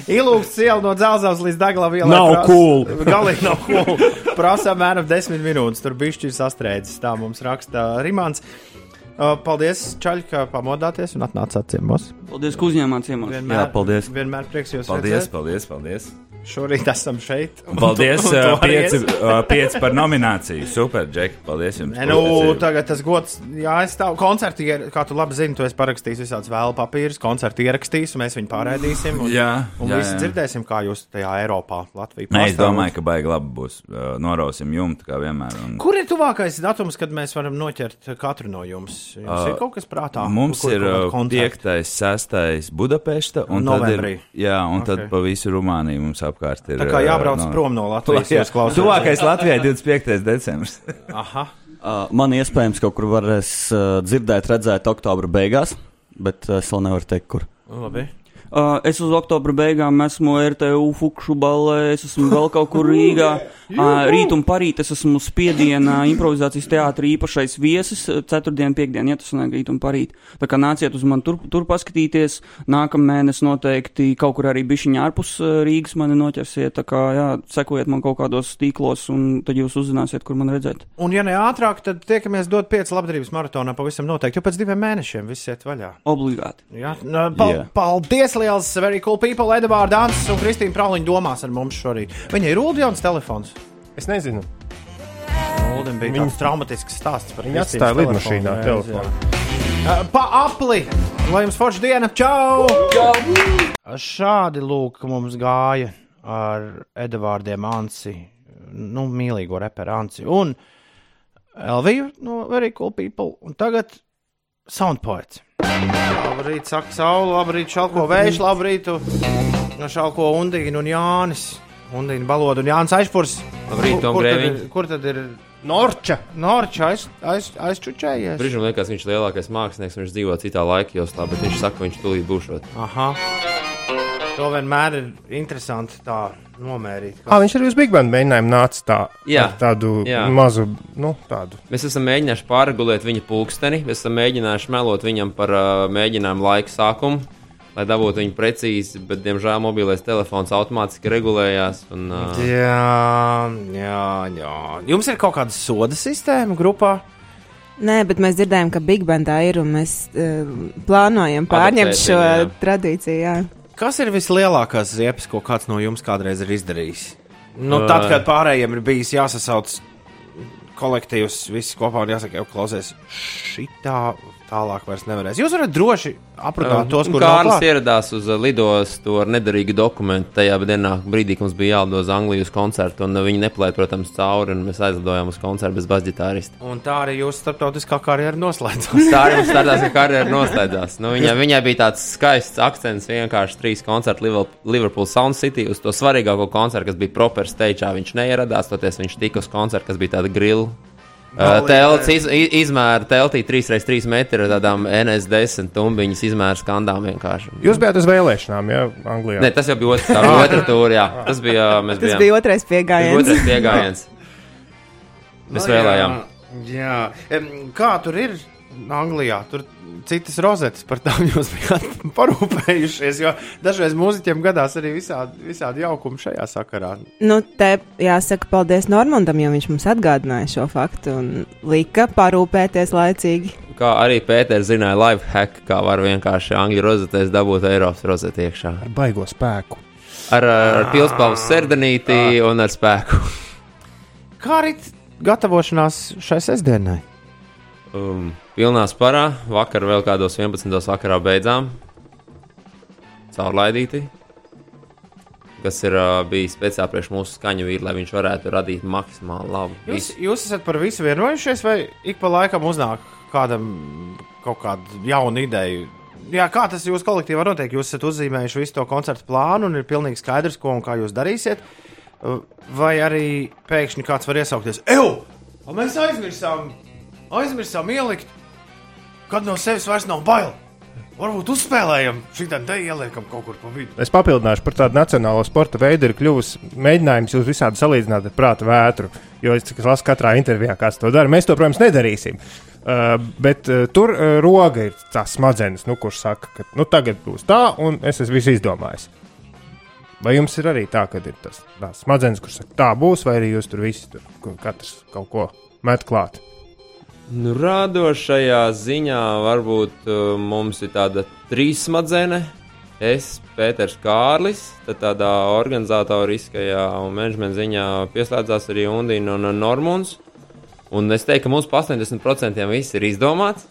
Ilūks iela no dzelzceļa līdz Daglavai ielai. Nav prasa- cool. Galīgi nav cool. Prasa apmēram 10 minūtes. Tur bišķi ir sastrēdzis. Tā mums raksta Rimāns. Uh, Paldies, Čaļ, ka pamodāties un atnācāt ciemos. Paldies, ka uzņēmāt ciemos. Jā, paldies. Vienmēr prieks jūs Paldies, redzēt. paldies, paldies. Šorīt esam šeit. Paldies, tu- tu pieci, pieci par nomināciju. Super, Džek. Paldies jums. Nē, nu, tagad tas gods, jā, es tādu koncertu, ier- kā tu labi zini, tu esi parakstījis visādus vēl papīrus, koncertu ierakstījis, un mēs viņu pārēdīsim. Un, Jā, un jā, visi jā. dzirdēsim, kā jūs tajā Eiropā, Latvijā. Nē, es domāju, ka baigi labi būs. Norausim jumtu, kā vienmēr. Un... Kur ir tuvākais datums, kad mēs varam noķert katru no jums? Jums uh, ir kaut kas prātā? Mums Kur- ir kur uh, kaut koncerti? 5. 6. Budapešta, un tad Novembrī. ir, jā, un tad Ok. pa visu Rumāniju mums apkārt ir. Tā kā jābrauc prom no Latvijas, jūs klausāties. Tuvākais Latvijai 25. decembris. Aha. Man iespējams kaut kur varēs dzirdēt, redzēt oktobra beigās, bet es vēl nevaru teikt, kur. Labi. Uh, es uz oktobra beigām esmu RTU Fukšu balē, es esmu vēl kaut kur Rīgā. Uh, rīt un parīt es esmu spiedienā improvizācijas teātrī īpašais viesis, uh, ceturtdien, piekdien, ja tas nāk rīt un parīt. Tā kā nāciet uz mani tur, tur paskatīties, nākamēnes noteikti kaut kur arī bišķiņā ārpus uh, Rīgas mani noķersiet, tā kā, jā, sekojiet man kaut kādos tīklos un tad jūs uzzināsiet, kur man redzēt. Un, ja ne ātrāk, tad tiekamies dot pieci labdarības maratonā pavisam noteikti, jo pēc diviem mēnešiem viss iet vaļā. Obligāti. Jā, nu, pa, Jā. paldies liels, very cool people, Edvards Dāns un Kristīna Prauliņa domās ar mums šorīt. Viņai ir Ulu jauns telefons. Es nezinu. Uldim bija Viņa- tāds traumatisks stāsts par Kristīnas atstāja lidmašīnā telefonu. Uh, Pa apli! Lai jums forša diena! Čau! Šādi lūk, mums gāja ar Edvardiem Ansi, nu, mīlīgo reperu Ansi un Elviju no Very Cool People. Un tagad Soundpoets. Labrīt, saka saule, labrīt, šalko vējš, labrīt, šalko Undīna un Jānis. Undīna Baloda un Jānis Aizpurs. Labrīt, Tom Grēviņ. ir, kur tad ir Norča! Norča aiz, aiz, aizčučējies? Brīžiem liekas, ka viņš ir lielākais mākslinieks, viņš dzīvo citā laika joslā, bet viņš saka, ka viņš tūlīt būšot. Aha. To vienmēr ir interesanti tā nomērīt. Ah, viņš arī uz Big Bang mēģinājumu nāca tā, Jā. tādu Jā. mazu, nu, tādu. Mēs esam mēģinājuši pārregulēt viņa pulksteni, mēs esam mēģinājuši melot viņam par uh, mēģinājumu laika sākumu, lai dabūtu viņu precīzi, bet, diemžēl, mobilais telefons automātiski regulējās. Un, uh, Jā, jā, jā. Jums ir kaut kāda soda sistēma grupā? Nē, bet mēs dzirdējām, ka Big Bandā ir un mēs uh, plānojam pārņemt Adaptēt šo jā. tradīciju. Jā. Kas ir vislielākās ziepes, ko kāds no jums kādreiz ir izdarījis? Nu, tad, kad pārējiem ir bijis jāsasauc kolektīvs, visi kopā un jāsaka, jau klausies, šitā tālāk vairs nevarēs. Jūs varat droši aprunāt tos, kuriem Kārlis ieradās uz uh, lidostu ar nedarīgu dokumentu tajā dienā, brīdī, kad mums bija jālido uz Angliju uz koncertu, un viņi neplēja, protams, cauri, un mēs aizlidojām uz koncertu bez basģitārista. Un tā arī jūsu starptautiskā karjera noslēdzās. Tā arī mums startās, ka karjera noslēdzās. Nu, viņa, viņai bija tāds skaists akcents, vienkārši trīs koncerti Liver- Liverpool Sound City uz to svarīgāko koncertu, kas bija proper stage. Viņš neieradās, toties viņš tika uz koncertu, kas bija tāda grila. Uh, telts iz, izmēra teltī 3x3 metru ar tādām NS10 tumbiņas izmēra skandām vienkārši. Jūs bijāt uz vēlēšanām, jā, Anglijā. Ne, tas jau bija otrs, tā bija otra tūri, jā. Tas bija, mēs Tas bijām, bija otrais tas bija piegājiens. otrais piegājiens. Mēs vēlējām. Nu, Jā, Em, kā tur ir Anglijā? Tur citas rozetes par tām jūs bijāt parūpējušies. Jo dažreiz mūziķiem gadās arī visādi, visādi jaukumi šajā sakarā. Nu, te jāsaka paldies Normandam, jo viņš mums atgādināja šo faktu un lika parūpēties laicīgi. Kā arī Pēters zināja, live hack, kā var vienkārši angļu rozetēs dabūt Eiropas rozeti iekšā. Ar baigo spēku. Ar, ar pilspāvu serdenīti un ar spēku. Kā arī gatavošanās šai sestdienai? Um, pilnā sparā, vakar vēl kādos 11. vakarā beidzām. Caurlaidīti. Kas ir uh, bijis speciāli priekš mūsu skaņu vīri, lai viņš varētu radīt maksimāli labu. Jūs, visu. jūs esat par visu vienojušies, vai ik pa laikam uznāk kādam kaut kāda jauna ideja? Jā, kā tas jūsu kolektīvā notiek? Jūs esat uzzīmējuši visu to koncertu plānu un ir pilnīgi skaidrs, ko un kā jūs darīsiet. Vai arī pēkšņi kāds var iesaukties? Eju! Mēs aizmirsām, aizmirsām ielikt, kad no sevis vairs nav bail. Varbūt uzspēlējam, šī tā te ieliekam kaut kur pa vidu. Es papildināšu par tādu nacionālo sporta veidu, ir kļuvis mēģinājums jūs visādi salīdzināt ar prāta vētru. Jo es lasu katrā intervijā, kāds to dara. Mēs to, protams, nedarīsim. Uh, bet uh, tur uh, roga ir tas smadzenes, nu, kurš saka, ka nu, tagad būs tā, un es esmu visu izdomājis. Vai jums ir arī tā, ka ir tas smadzenes, kurš saka, tā būs, vai arī jūs tur visi tur katrs kaut ko met klāt? Nu, radošajā ziņā varbūt uh, mums ir tāda trīsmadzene. Es, Pēters Kārlis, tad tādā organizatoriskajā un menedžmenta ziņā pieslēdzās arī Undīna un Normons. Un es teiktu, ka mums pa 80% viss ir izdomāts.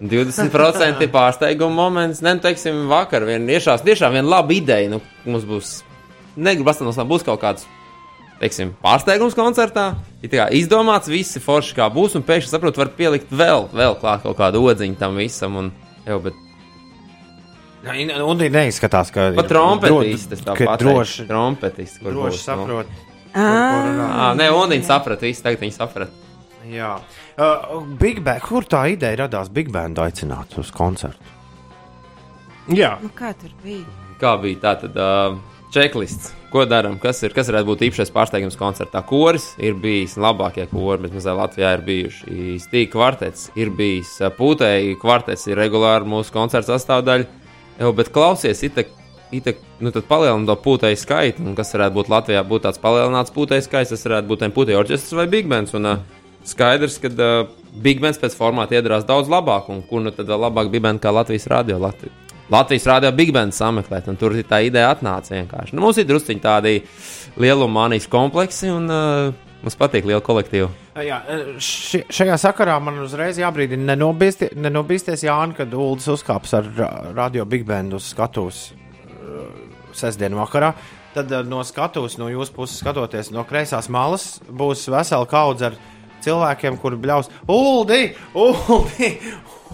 20% ir pārsteiguma moments. Nē, nu, teiksim, vakar vien iešās tiešām viena laba ideja. Nu, mums būs, negribu pastāstīt, būs kaut kāds teiksim, pārsteigums koncertā. Ir kā izdomāts, visi forši kā būs, un pēkšņi saprotu, var pielikt vēl, vēl klāt kaut kādu odziņu tam visam. Un, jau, bet Un viņi neizskatās, ka pat trompetistis tā ka pat droši, trompetists, kur droši būs. nu. saprot. Ā, nē, un viņi saprata, visi tagad viņi saprata. Jā, uh, Big Bang, kur tā ideja radās Big Bang aicināt uz koncertu? Jā, Nu, kā tur bija? Kā bija tā tad uh, checklists? Ko darām? Kas, ir, kas varētu būt īpašais pārsteigums koncertā? Koris ir bijis labākie kori, bet mazliet Latvijā ir bijuši. Stīka kvartets ir bijis. Pūtēji kvartets ir regulāri mūsu koncerta sastāvdaļa. Bet klausies, itek, itek, nu tad palielināt to pūtēju skaitu. Un kas varētu būt Latvijā, būtu tāds palielināts pūtēju skaits, tas varētu būt pūtēju orķestris vai big bands. Un, uh, Skaidrs, ka uh, Big Bands pēc formāta iedarās daudz labāk, un kur nu tad labāk bija band kā Latvijas radio. Latvijas. Latvijas rādio Big Band sameklēt, un tur tā ideja atnāca vienkārši. Nu, mums ir druskuļi tādi lieluma manijas kompleksi, un uh, mums patīk liela kolektīva. Jā, ši, šajā sakarā man uzreiz jābrīdina, nenobīsties, nenobīsties Jānis, kad Ulas uzkāps ar ra- radio Big Band uz skatuves sestdienas vakarā. Tad no skatuves, no jūsu puses skatoties, no kreisās malas būs vesela kaudze ar cilvēkiem, kuri bļaus Uldi! Uldi!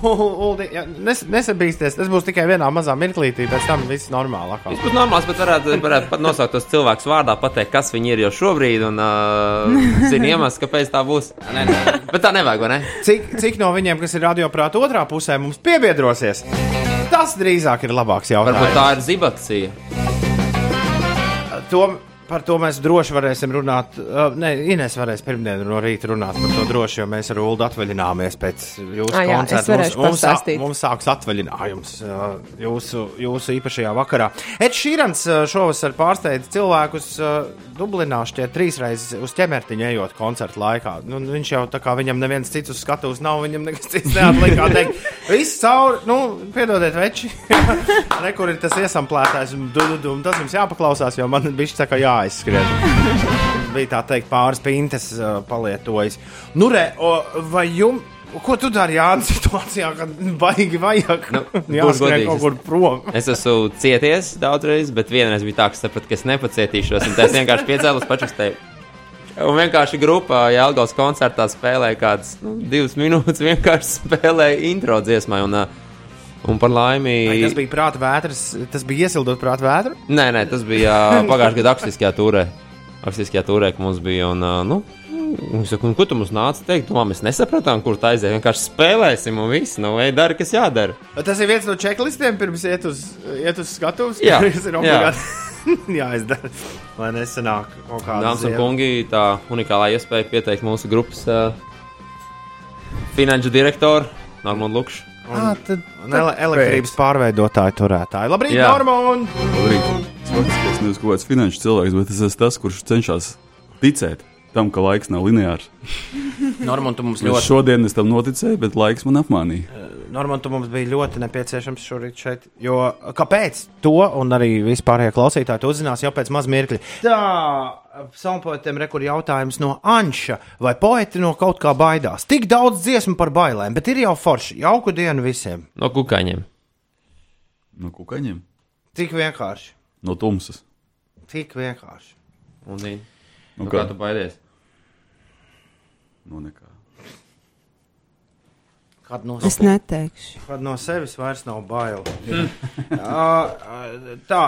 Uldi! Jā, nes, nesabīsties, tas būs tikai vienā mazā mirklītī, pēc tam viss normāli. atkal. Tas būtu normāls, bet varētu, varētu pat nosaukt tos cilvēkus vārdā, pateikt, kas viņi ir jau šobrīd, un uh, zina iemesls, kāpēc tā būs. Nē, nē. Bet tā nevajag, vai ne? Cik, cik no viņiem, kas ir radioprāta otrā pusē, mums piebiedrosies? Tas drīzāk ir labāks Varbūt jautājums. tā ir zibacija. To, par to mēs droši varēsim runāt. Uh, nē, Ines varēs pirmdien no rīta runāt par to droši, jo mēs ar Ulu atvaļināmies pēc jūsu Ah, jā, koncerta. varēšu mums, sā- mums sāks atvaļinājums uh, jūsu, jūsu īpašajā vakarā. Ed Šīrans uh, šovasar pārsteidz cilvēkus uh, Dublinā šķiet trīsreiz uz ķemertiņa ejot koncerta laikā. Nu, viņš jau tā kā viņam neviens cits uz skatuves nav, viņam nekas cits neatliek kā teikt. Viss cauri, nu, piedodiet, veči. Rekur ir tas iesamplētājs, un tas jums jāpaklausās, jo man bija tā kā jāizskrien. bija tā teikt, pāris pintes uh, palietojas. Nu, re, o, vai jums, ko tu dari Jānis situācijā, kad baigi vajag? Nu, jāskrien kaut kur prom. Es esmu cieties daudzreiz, bet vienreiz bija tā, ka sapratu, ka es nepacietīšos, un tas vienkārši piecēlus pačukstēju. Un vienkārši grupā Jālgals koncertā spēlēja kādas nu, divas minūtes, vienkārši spēlēja intro dziesmai. Un, uh, un par laimi. Vai tas bija prāta vētras, tas bija iesildot prāta vētru? Nē, nē, tas bija pagājušajā gadā akstiskajā turē. Akstiskajā turē, ka mums bija. Un, nu, Viņš saka, ko tu mums nāci teikt? Nu, mēs nesapratām, kur tā aiziet. Vienkārši spēlēsim, un viss. Nu, vai dara, kas jādara. Tas ir viens no checklistiem, pirms iet uz, iet uz skatuves. Jā, kas ir obligāti jāizdara. Lai nesanāk kaut kāda Dāmas un kungi, tā unikālā iespēja pieteikt mūsu grupas uh, finanšu direktoru Normālu Lukšu. Ah, tad, Un ele elektrības pārveidotāju turētāju. Labrīt, Jā. Normān! Labrīt. Es neesmu kaut kāds finanšu cilvēks, bet es esmu tas, kurš cenšas ticēt tam, ka laiks nav lineārs. Normān, tu mums Ļoti. ļoti, Šodien es tam noticēju, bet laiks man apmānīja. Normān, tu mums bija ļoti nepieciešams šorīt šeit. Jo kāpēc to un arī vispārējie klausītāji to uzzinās jau pēc maz mirkļa? Tā, salmpoetiem rekur jautājums no Anša. Vai poeti no kaut kā baidās? Tik daudz dziesmu par bailēm, bet ir jau forši. Jauku dienu visiem. No kukaiņiem. No kukaņiem, Tik vienkārši. no tumsas. Tik vienkārši. Un, nu, Nu, kā kā? tu baidies? No nekā. Kad no, Es neteikšu. kad no sevis vairs nav bail. Ā, Tā,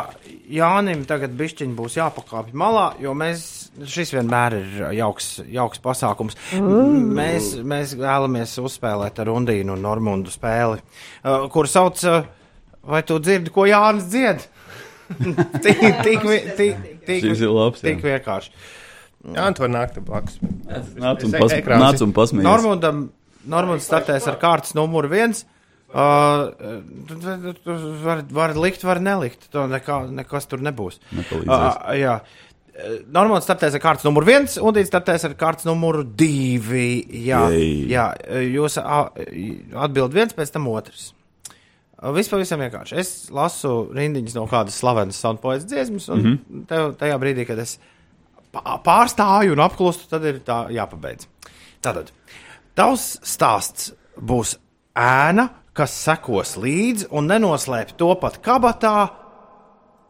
Jānim tagad bišķiņi būs jāpakāpj malā, jo mēs, šis vienmēr ir jauks, jauks pasākums. M- Mēs, mēs vēlamies uzspēlēt ar Undīnu un Normundu spēli, ā, kur sauc, ā, vai tu dzirdi, ko Jānis dzied? tik, tik, tik, tik, labs, tik vienkārši. vari nākt te blakus. Nāc un, pas, nāc un pasmējies. Normundam, Normunds startēs ar kārtas numuru viens. Uh, var, var likt, var nelikt. To nekā, nekas tur nebūs. Nepalīdzēs. Uh, jā. Normāli startēs ar kārtas numuru viens, un viņš startēs ar kārtas numuru divi. Jā, Jej. jā jūs atbildat viens, pēc tam otrs. Vispār visam vienkārši. Es lasu rindiņas no kādas slavenas soundpoets dziesmas, un mm. -hmm. tev, tajā brīdī, kad es pā- pārstāju un apklustu, tad ir tā jāpabeidz. Tātad, tavs stāsts būs ēna, kas sekos līdzi un nenoslēp to pat kabatā.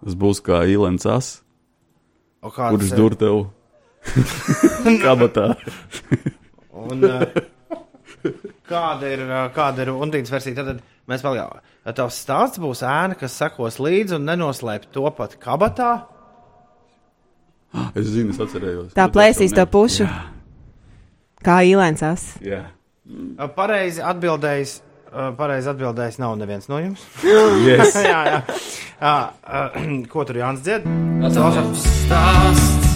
Tas būs kā īlens as, O kurš eh, dur tev kabatā. Un, uh, kāda ir, uh, kāda ir Undīnas versija? Tad mēs paliekam. Tavs stāsts būs ēna, kas sekos līdzi un nenoslēp to pat kabatā. Es zinu, es atcerējos. Tā plēsīs to tev pušu. Kā īlēns as. Jā. Uh, Pareizi atbildējis. uh, Pareizi atbildējis nav neviens no jums. Yes. jā, jā. Uh, uh, ko tur Jānis dzied? Tavs stāsts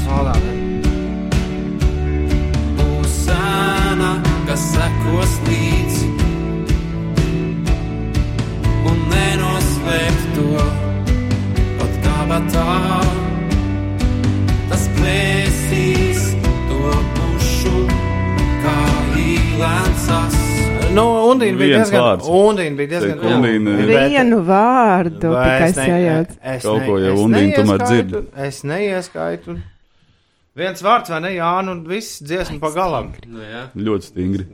būs ēna, kas sekos līdzi un nenoslēp to pat kabatā. Nu, Undīna bija diezgan. vārds. Undīna bija diezgan. Teik, Undīna- Vienu vārdu Vai tikai es ne- sajūt. es Kaut ko jau es Undīna tomēr dzird. Es neieskaitu. Viens vārds, vai ne, Jānis, un viss dziesma pa galam. Nu, jā. Ļoti stingri.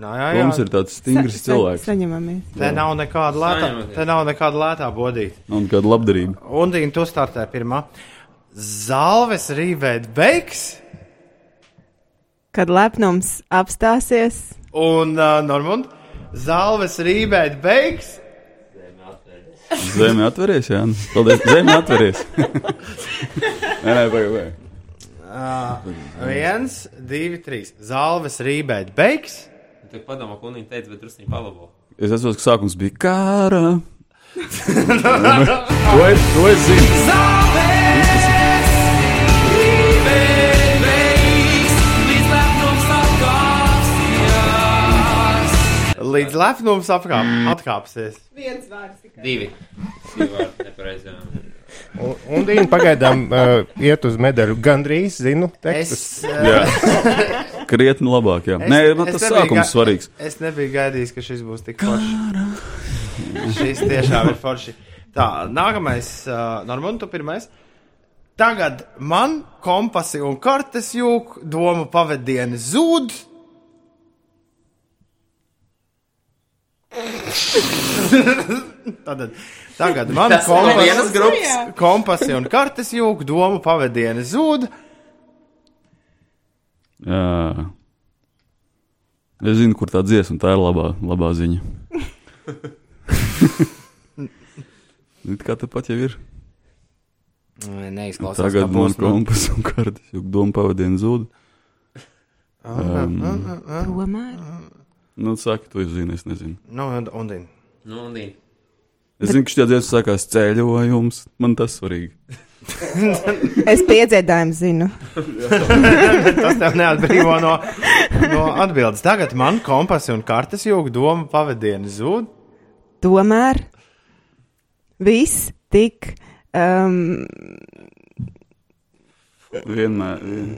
Nā, jā, jā. Mums ir tāds stingrs Sa- sa- cilvēks. Saņemamies. Te nav nekāda lētā, te nav nekāda lētā bodīta. Un kāda labdarība. Undīna, tu startē pirmā. Zalves rīvēt beigs, Kad lepnums apstāsies, un uh, Normund, zalves rīvēt beigs. Zeme atveries, jā. Paldies. Zeme atveries. nē, nē, pagaidi. Uh, viens, divi, trīs. Zalves rīvēt beigs. Tu padomā, ko viņi teica, bet drusku palabo. Es atceros, ka sākums bija kara. to, es, to es zinu. Līdz lepnums apkāp, atkāpsies. Divi. Divi vārdi nepareizi. jā. Un, un Dīna pagaidām uh, iet uz medaļu. Gandrīz zinu tekstus. Es, uh, Jā. Krietni labāk, jā. Es- Nē, man es tas sākums ga- svarīgs. Es nebiju gaidījis, ka šis būs tik foršs. šis tiešām ir forši. Tā, nākamais, uh, Normand, tu pirmais. Tagad man kompasi un kartes jūk, domu pavadieni zūd. Tātad, tagad man vienas kompasi, grupas. kompasi un kartes jūk, domu pavadieni zūd. Jā. Es zinu, kur tā dziesma, tā ir labā, labā ziņa. Kā tepat jau ir. Neizklausās, Tagad man nu. kompas un kartes, jo doma pavadienu zūd. Um, tomēr. Nu, saki, tu zini, es nezinu. Nu, un, un, un. Nu, un Dīna. Es zinu, ka šī dziesma sākās ceļojums. Man tas svarīgi. Es piedzēdājumu zinu. Tas tev neatbrīvo no, no atbildes. Tagad man kompasi un kartes jūg doma pavadieni zūd. Tomēr viss tik um, Vienmēr. Vien,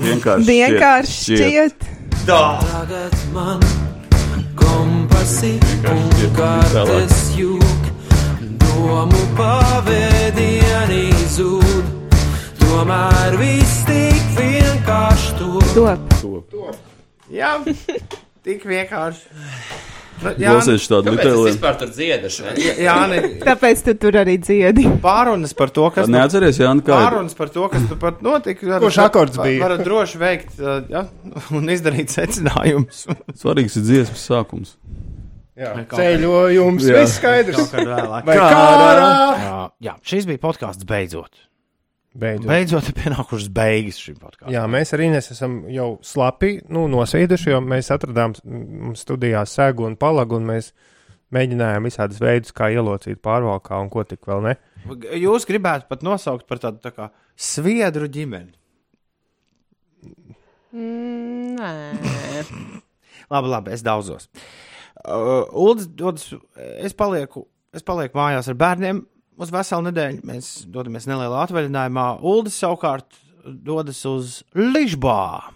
vienkārši. vienkārši šķiet. Tagad man kompasi un kartes jūg, domu pavēdieni zūd. Tomēr viss tik vienkārši to. Top. Jā, tik vienkārši. Nu, Klausies tādu Kāpēc es vispār tur dziedašu? ne? Jā, ne, Tāpēc tu tur arī dziedi. pārunas par to, kas Neatceries, Jānis, kā. Pārunas par to, kas tur pat notika. Varat- Kurš akords bija? Varat droši veikt ja, un izdarīt secinājumus. Svarīgs ir dziesmas sākums. Jā, ceļojums, Jā. viss skaidrs. Vai kārā? Jā, jā, šis bija podkāsts beidzot. Beidzot. Beidzot, ir pienākušas beigas šim podkāstam. Jā, mēs arī esam jau slapi, nu, nosvīduši, jo mēs atradām studijā segu un palagu, un mēs mēģinājām visādus veidus, kā ielocīt pārvalkā un ko tik vēl ne. Jūs gribētu pat nosaukt par tādu tā kā sviedru ģimeni. Mm, nē, Labi, labi, es daudzos. Uh, Uldis dodas, es palieku, es palieku mājās ar bērniem uz veselu nedēļu. Mēs dodamies nelielā atvaļinājumā. Uldis savukārt dodas uz Ližbā.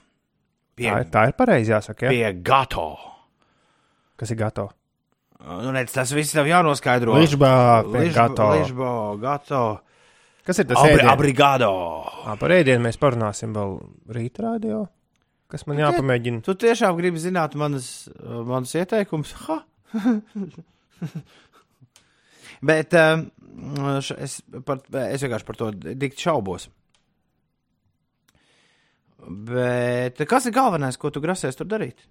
Pie, Tā, ir- tā ir pareizi jāsaka. Ja? pie Gato. Kas ir gatavs? Nu, redz, tas viss tev jānoskaidro. Ližbā, pie Ližba- Gato. Ližbā, Gato. Kas ir tas Abri, ēdiens? abrigado. Ā, Par ēdienu mēs parunāsim vēl rīta radio. Kas man jāpamēģina? Tu tiešām gribi zināt manas, uh, manas ieteikumus? Ha! Bet um, es, par, es vienkārši par to dikti šaubos. Bet kas ir galvenais, ko tu grasies tur darīt?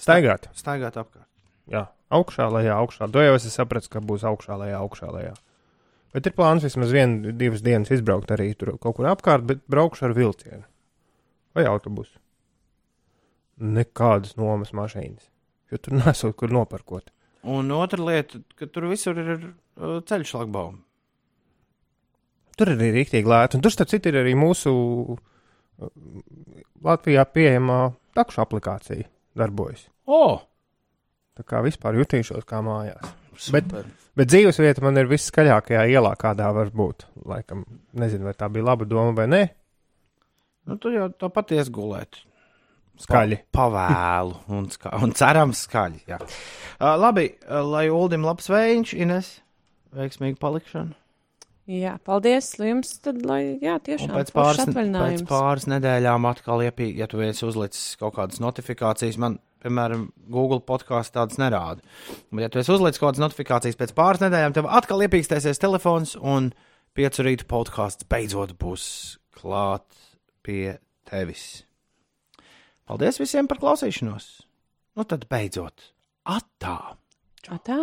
Staigāt. Staigāt apkārt. Jā, augšā, lejā, augšā. To jau es sapratu, ka būs augšā, lejā, augšā, lejā. Bet ir plāns vismaz vienu, divas dienas izbraukt arī tur kaut kur apkārt, bet braukšu ar vilcienu vai autobusu. Nekādas nomas mašīnas, jo tur nesot kur noparkot. Un otra lieta, ka tur visur ir uh, ceļš šlagbaumi. Tur ir arī rīktīgi lēti, un tur starp citu ir arī mūsu uh, Latvijā pieejamā takšu aplikācija darbojas. O! Tā kā vispār jutīšos kā mājās. Bet, bet dzīves vieta man ir viskaļākajā ielā, kādā var būt. Laikam, nezinu, vai tā bija laba doma vai nē. Nu, tu jau to patiesi gulēt. Skaļi. Pa, pavēlu un, ska, un cerams skaļi. Jā. Uh, labi, uh, lai Uldim labs vējš, Ines, veiksmīgu palikšanu. Jā, paldies jums. Tad, lai, jā, Un tiešām pēc foršs pāris, pēc pāris nedēļām atkal iepīt, ja tu esi uzlicis kaut kādas notifikācijas, man, piemēram, Google podkāsts tādas nerāda. Bet, ja tu esi uzlicis kaut kādas notifikācijas pēc pāris nedēļām, tev atkal iepīkstēsies telefons un piecu rītu podkāsts beidzot būs klāt pie tevis. Paldies visiem par klausīšanos! Nu tad beidzot, atā! Tā.